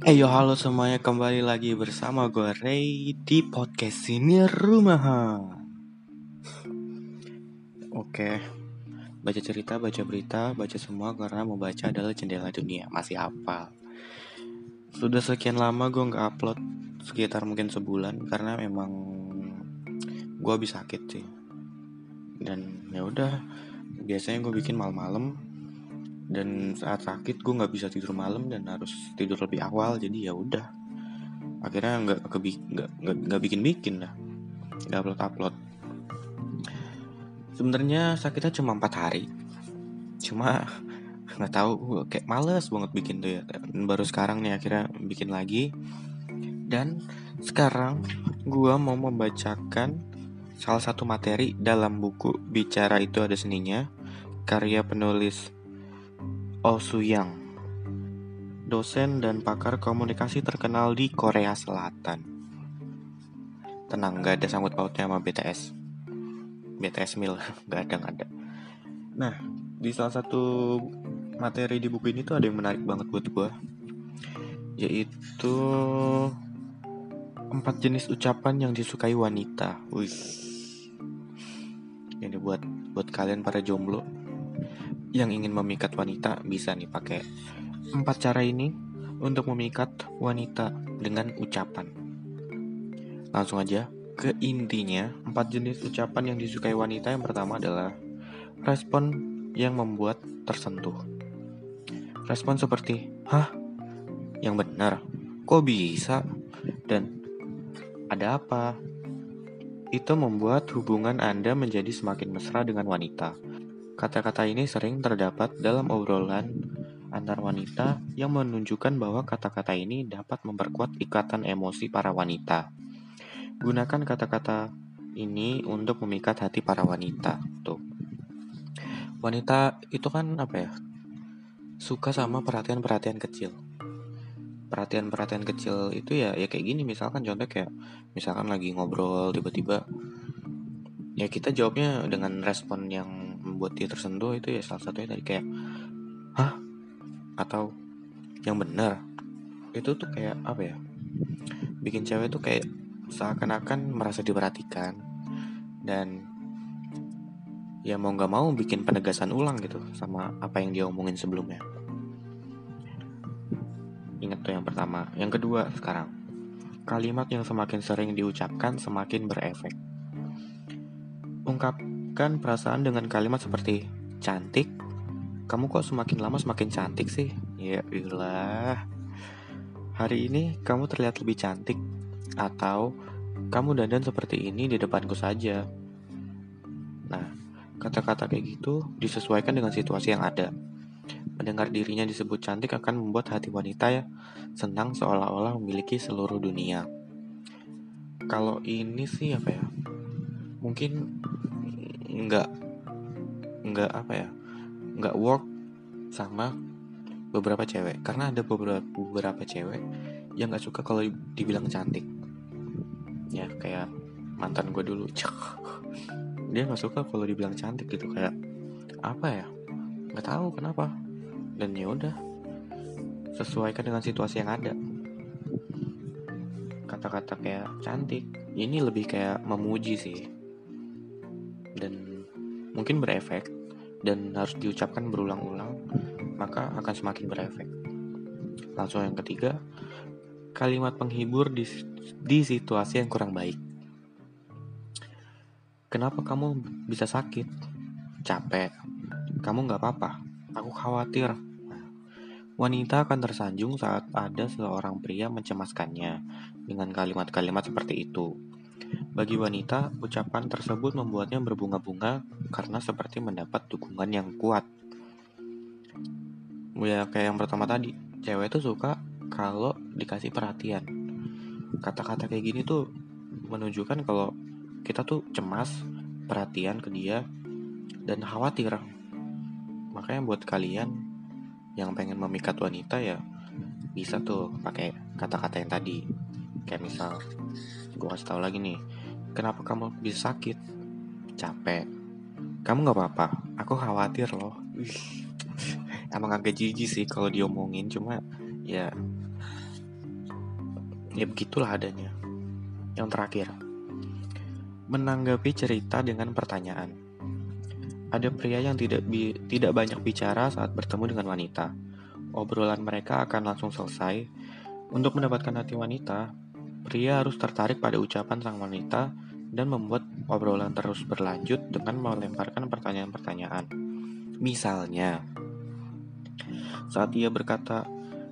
Eh yo halo semuanya. Kembali lagi bersama gue Ray di podcast ini rumahan Oke. Baca cerita, baca berita, baca semua karena membaca adalah jendela dunia. Masih hafal. Sudah sekian lama gue gak upload Sekitar mungkin sebulan Karena memang Gue habis sakit sih. Dan ya udah Biasanya gue bikin malam-malam dan saat sakit gue nggak bisa tidur malam dan harus tidur lebih awal. Jadi ya udah. Akhirnya nggak nggak nggak bikin bikin lah nggak upload upload sebenarnya sakitnya cuma empat hari. Cuma nggak tahu kayak males banget bikin tuh ya. Baru sekarang nih akhirnya bikin lagi. Dan sekarang gue mau membacakan salah satu materi dalam buku bicara itu ada seninya karya penulis Oh Suyang, dosen dan pakar komunikasi terkenal di Korea Selatan. Tenang, gak ada sangkut pautnya sama BTS. BTS Mil, gak ada, gak ada. Nah, di salah satu materi di buku ini tuh ada yang menarik banget buat gue. Yaitu empat jenis ucapan yang disukai wanita. Wih. Ini buat buat kalian para jomblo yang ingin memikat wanita bisa nih pakai empat cara ini untuk memikat wanita dengan ucapan. Langsung aja ke intinya, empat jenis ucapan yang disukai wanita yang pertama adalah respon yang membuat tersentuh. Respon seperti, "Hah? Yang benar? Kok bisa?" dan "Ada apa?" Itu membuat hubungan Anda menjadi semakin mesra dengan wanita Kata-kata ini sering terdapat dalam obrolan antar wanita yang menunjukkan bahwa kata-kata ini dapat memperkuat ikatan emosi para wanita. Gunakan kata-kata ini untuk memikat hati para wanita. Tuh. Wanita itu kan apa ya? Suka sama perhatian-perhatian kecil. Perhatian-perhatian kecil itu ya ya kayak gini misalkan contoh kayak misalkan lagi ngobrol tiba-tiba ya kita jawabnya dengan respon yang membuat dia tersentuh itu ya salah satunya tadi kayak hah? Atau yang benar itu tuh kayak apa ya bikin cewek tuh kayak seakan-akan merasa diperhatikan dan ya mau nggak mau bikin penegasan ulang gitu sama apa yang dia omongin sebelumnya. Ingat tuh yang pertama. Yang kedua sekarang kalimat yang semakin sering diucapkan semakin berefek. Ungkap Ungkapkan perasaan dengan kalimat seperti cantik. Kamu kok semakin lama semakin cantik sih? Ya ilah. Hari ini kamu terlihat lebih cantik. Atau kamu dandan seperti ini di depanku saja. Nah, kata-kata kayak gitu disesuaikan dengan situasi yang ada. Mendengar dirinya disebut cantik akan membuat hati wanita ya senang seolah-olah memiliki seluruh dunia. Kalau ini sih apa ya? Mungkin nggak nggak apa ya nggak work sama beberapa cewek. Karena ada beberapa beberapa cewek yang nggak suka kalau dibilang cantik. Ya kayak mantan gue dulu. Dia nggak suka kalau dibilang cantik gitu. Kayak apa ya? Nggak tahu kenapa. Dan ya udah sesuaikan dengan situasi yang ada. Kata-kata kayak cantik ini lebih kayak memuji sih. Dan mungkin berefek dan harus diucapkan berulang-ulang, maka akan semakin berefek. Langsung yang ketiga, kalimat penghibur di, di situasi yang kurang baik. Kenapa kamu bisa sakit? Capek. Kamu nggak apa-apa. Aku khawatir. Wanita akan tersanjung saat ada seorang pria mencemaskannya dengan kalimat-kalimat seperti itu. Bagi wanita, ucapan tersebut membuatnya berbunga-bunga karena seperti mendapat dukungan yang kuat. Ya kayak yang pertama tadi, cewek itu suka kalau dikasih perhatian. Kata-kata kayak gini tuh menunjukkan kalau kita tuh cemas, perhatian ke dia, dan khawatir. Makanya buat kalian yang pengen memikat wanita ya bisa tuh pakai kata-kata yang tadi. Kayak misal, gue kasih tau lagi nih, Kenapa kamu bisa sakit? Capek. Kamu gak apa-apa. Aku khawatir loh. Emang agak jijik sih kalau diomongin, cuma ya ya begitulah adanya yang terakhir menanggapi cerita dengan pertanyaan ada pria yang tidak bi tidak banyak bicara saat bertemu dengan wanita obrolan mereka akan langsung selesai untuk mendapatkan hati wanita pria harus tertarik pada ucapan sang wanita dan membuat obrolan terus berlanjut dengan melemparkan pertanyaan-pertanyaan. Misalnya, saat ia berkata,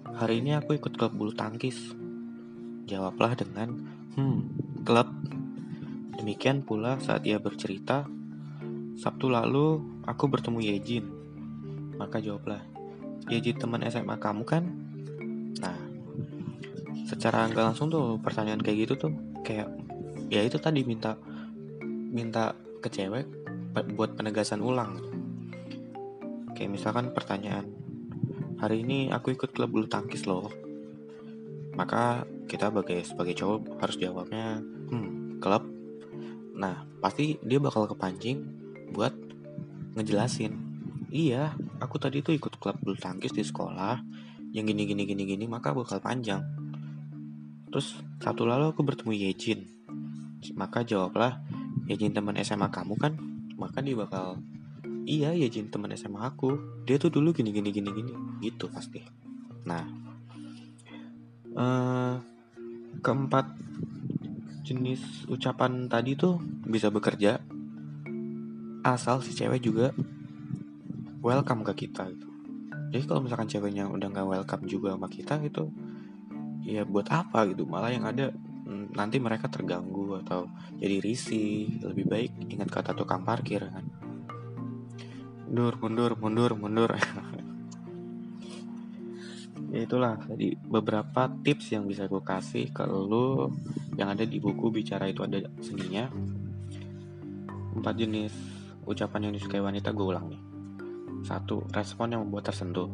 "Hari ini aku ikut klub bulu tangkis." Jawablah dengan, "Hmm, klub." Demikian pula saat ia bercerita, "Sabtu lalu aku bertemu Yejin." Maka jawablah, "Yejin teman SMA kamu kan?" Secara nggak langsung tuh pertanyaan kayak gitu tuh kayak ya itu tadi minta minta ke cewek buat penegasan ulang. Kayak misalkan pertanyaan hari ini aku ikut klub bulu tangkis loh. Maka kita sebagai sebagai cowok harus jawabnya hmm klub. Nah pasti dia bakal kepancing buat ngejelasin iya aku tadi tuh ikut klub bulu tangkis di sekolah yang gini gini gini gini maka bakal panjang terus satu lalu aku bertemu Yejin maka jawablah, ya Jin teman SMA kamu kan? Maka dia bakal, iya ya Jin teman SMA aku. Dia tuh dulu gini gini gini gini, gitu pasti. Nah, uh, keempat jenis ucapan tadi tuh bisa bekerja asal si cewek juga welcome ke kita gitu. Jadi kalau misalkan ceweknya udah nggak welcome juga sama kita gitu, ya buat apa gitu? Malah yang ada nanti mereka terganggu atau jadi risih. Lebih baik ingat kata tukang parkir kan. Mundur mundur mundur mundur. Ya itulah jadi beberapa tips yang bisa gue kasih ke lo yang ada di buku bicara itu ada seninya. Empat jenis ucapan yang disukai wanita gue ulang nih. Satu respon yang membuat tersentuh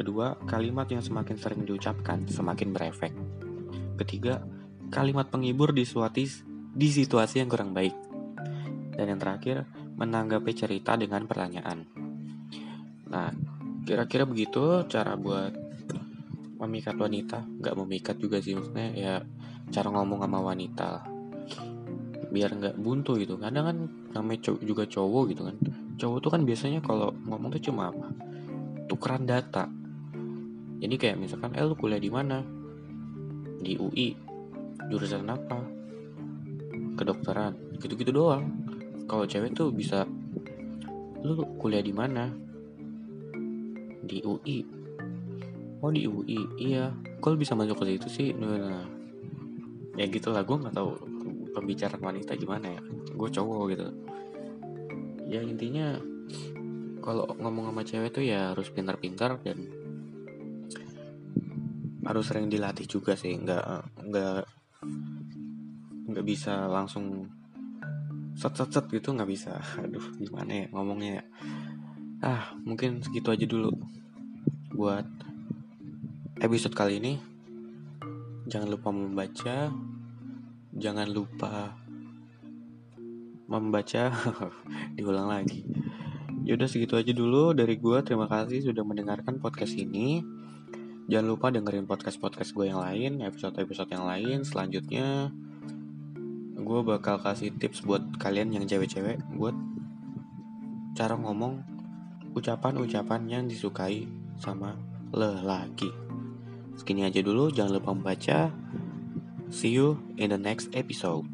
kedua kalimat yang semakin sering diucapkan semakin berefek ketiga kalimat penghibur di, suati, di situasi yang kurang baik. Dan yang terakhir, menanggapi cerita dengan pertanyaan. Nah, kira-kira begitu cara buat memikat wanita. Nggak memikat juga sih, maksudnya ya cara ngomong sama wanita biar nggak buntu gitu kadang kan namanya juga cowok gitu kan cowok tuh kan biasanya kalau ngomong tuh cuma apa tukeran data jadi kayak misalkan eh lu kuliah di mana? Di UI jurusan apa? Kedokteran. Gitu-gitu doang. Kalau cewek tuh bisa lu kuliah di mana? Di UI oh di UI iya. Kok bisa masuk ke situ sih? Nah, ya gitulah gue nggak tahu pembicaraan wanita gimana ya. Gue cowok gitu. Ya intinya kalau ngomong sama cewek tuh ya harus pintar-pintar dan harus sering dilatih juga sih nggak nggak nggak bisa langsung set set set gitu nggak bisa. Aduh gimana ya ngomongnya ya? Ah mungkin segitu aja dulu buat episode kali ini. Jangan lupa membaca jangan lupa membaca diulang lagi. Yaudah segitu aja dulu dari gue terima kasih sudah mendengarkan podcast ini jangan lupa dengerin podcast podcast gue yang lain episode episode yang lain selanjutnya gue bakal kasih tips buat kalian yang cewek-cewek buat cara ngomong ucapan-ucapan yang disukai sama lelaki. Segini aja dulu, jangan lupa membaca. See you in the next episode.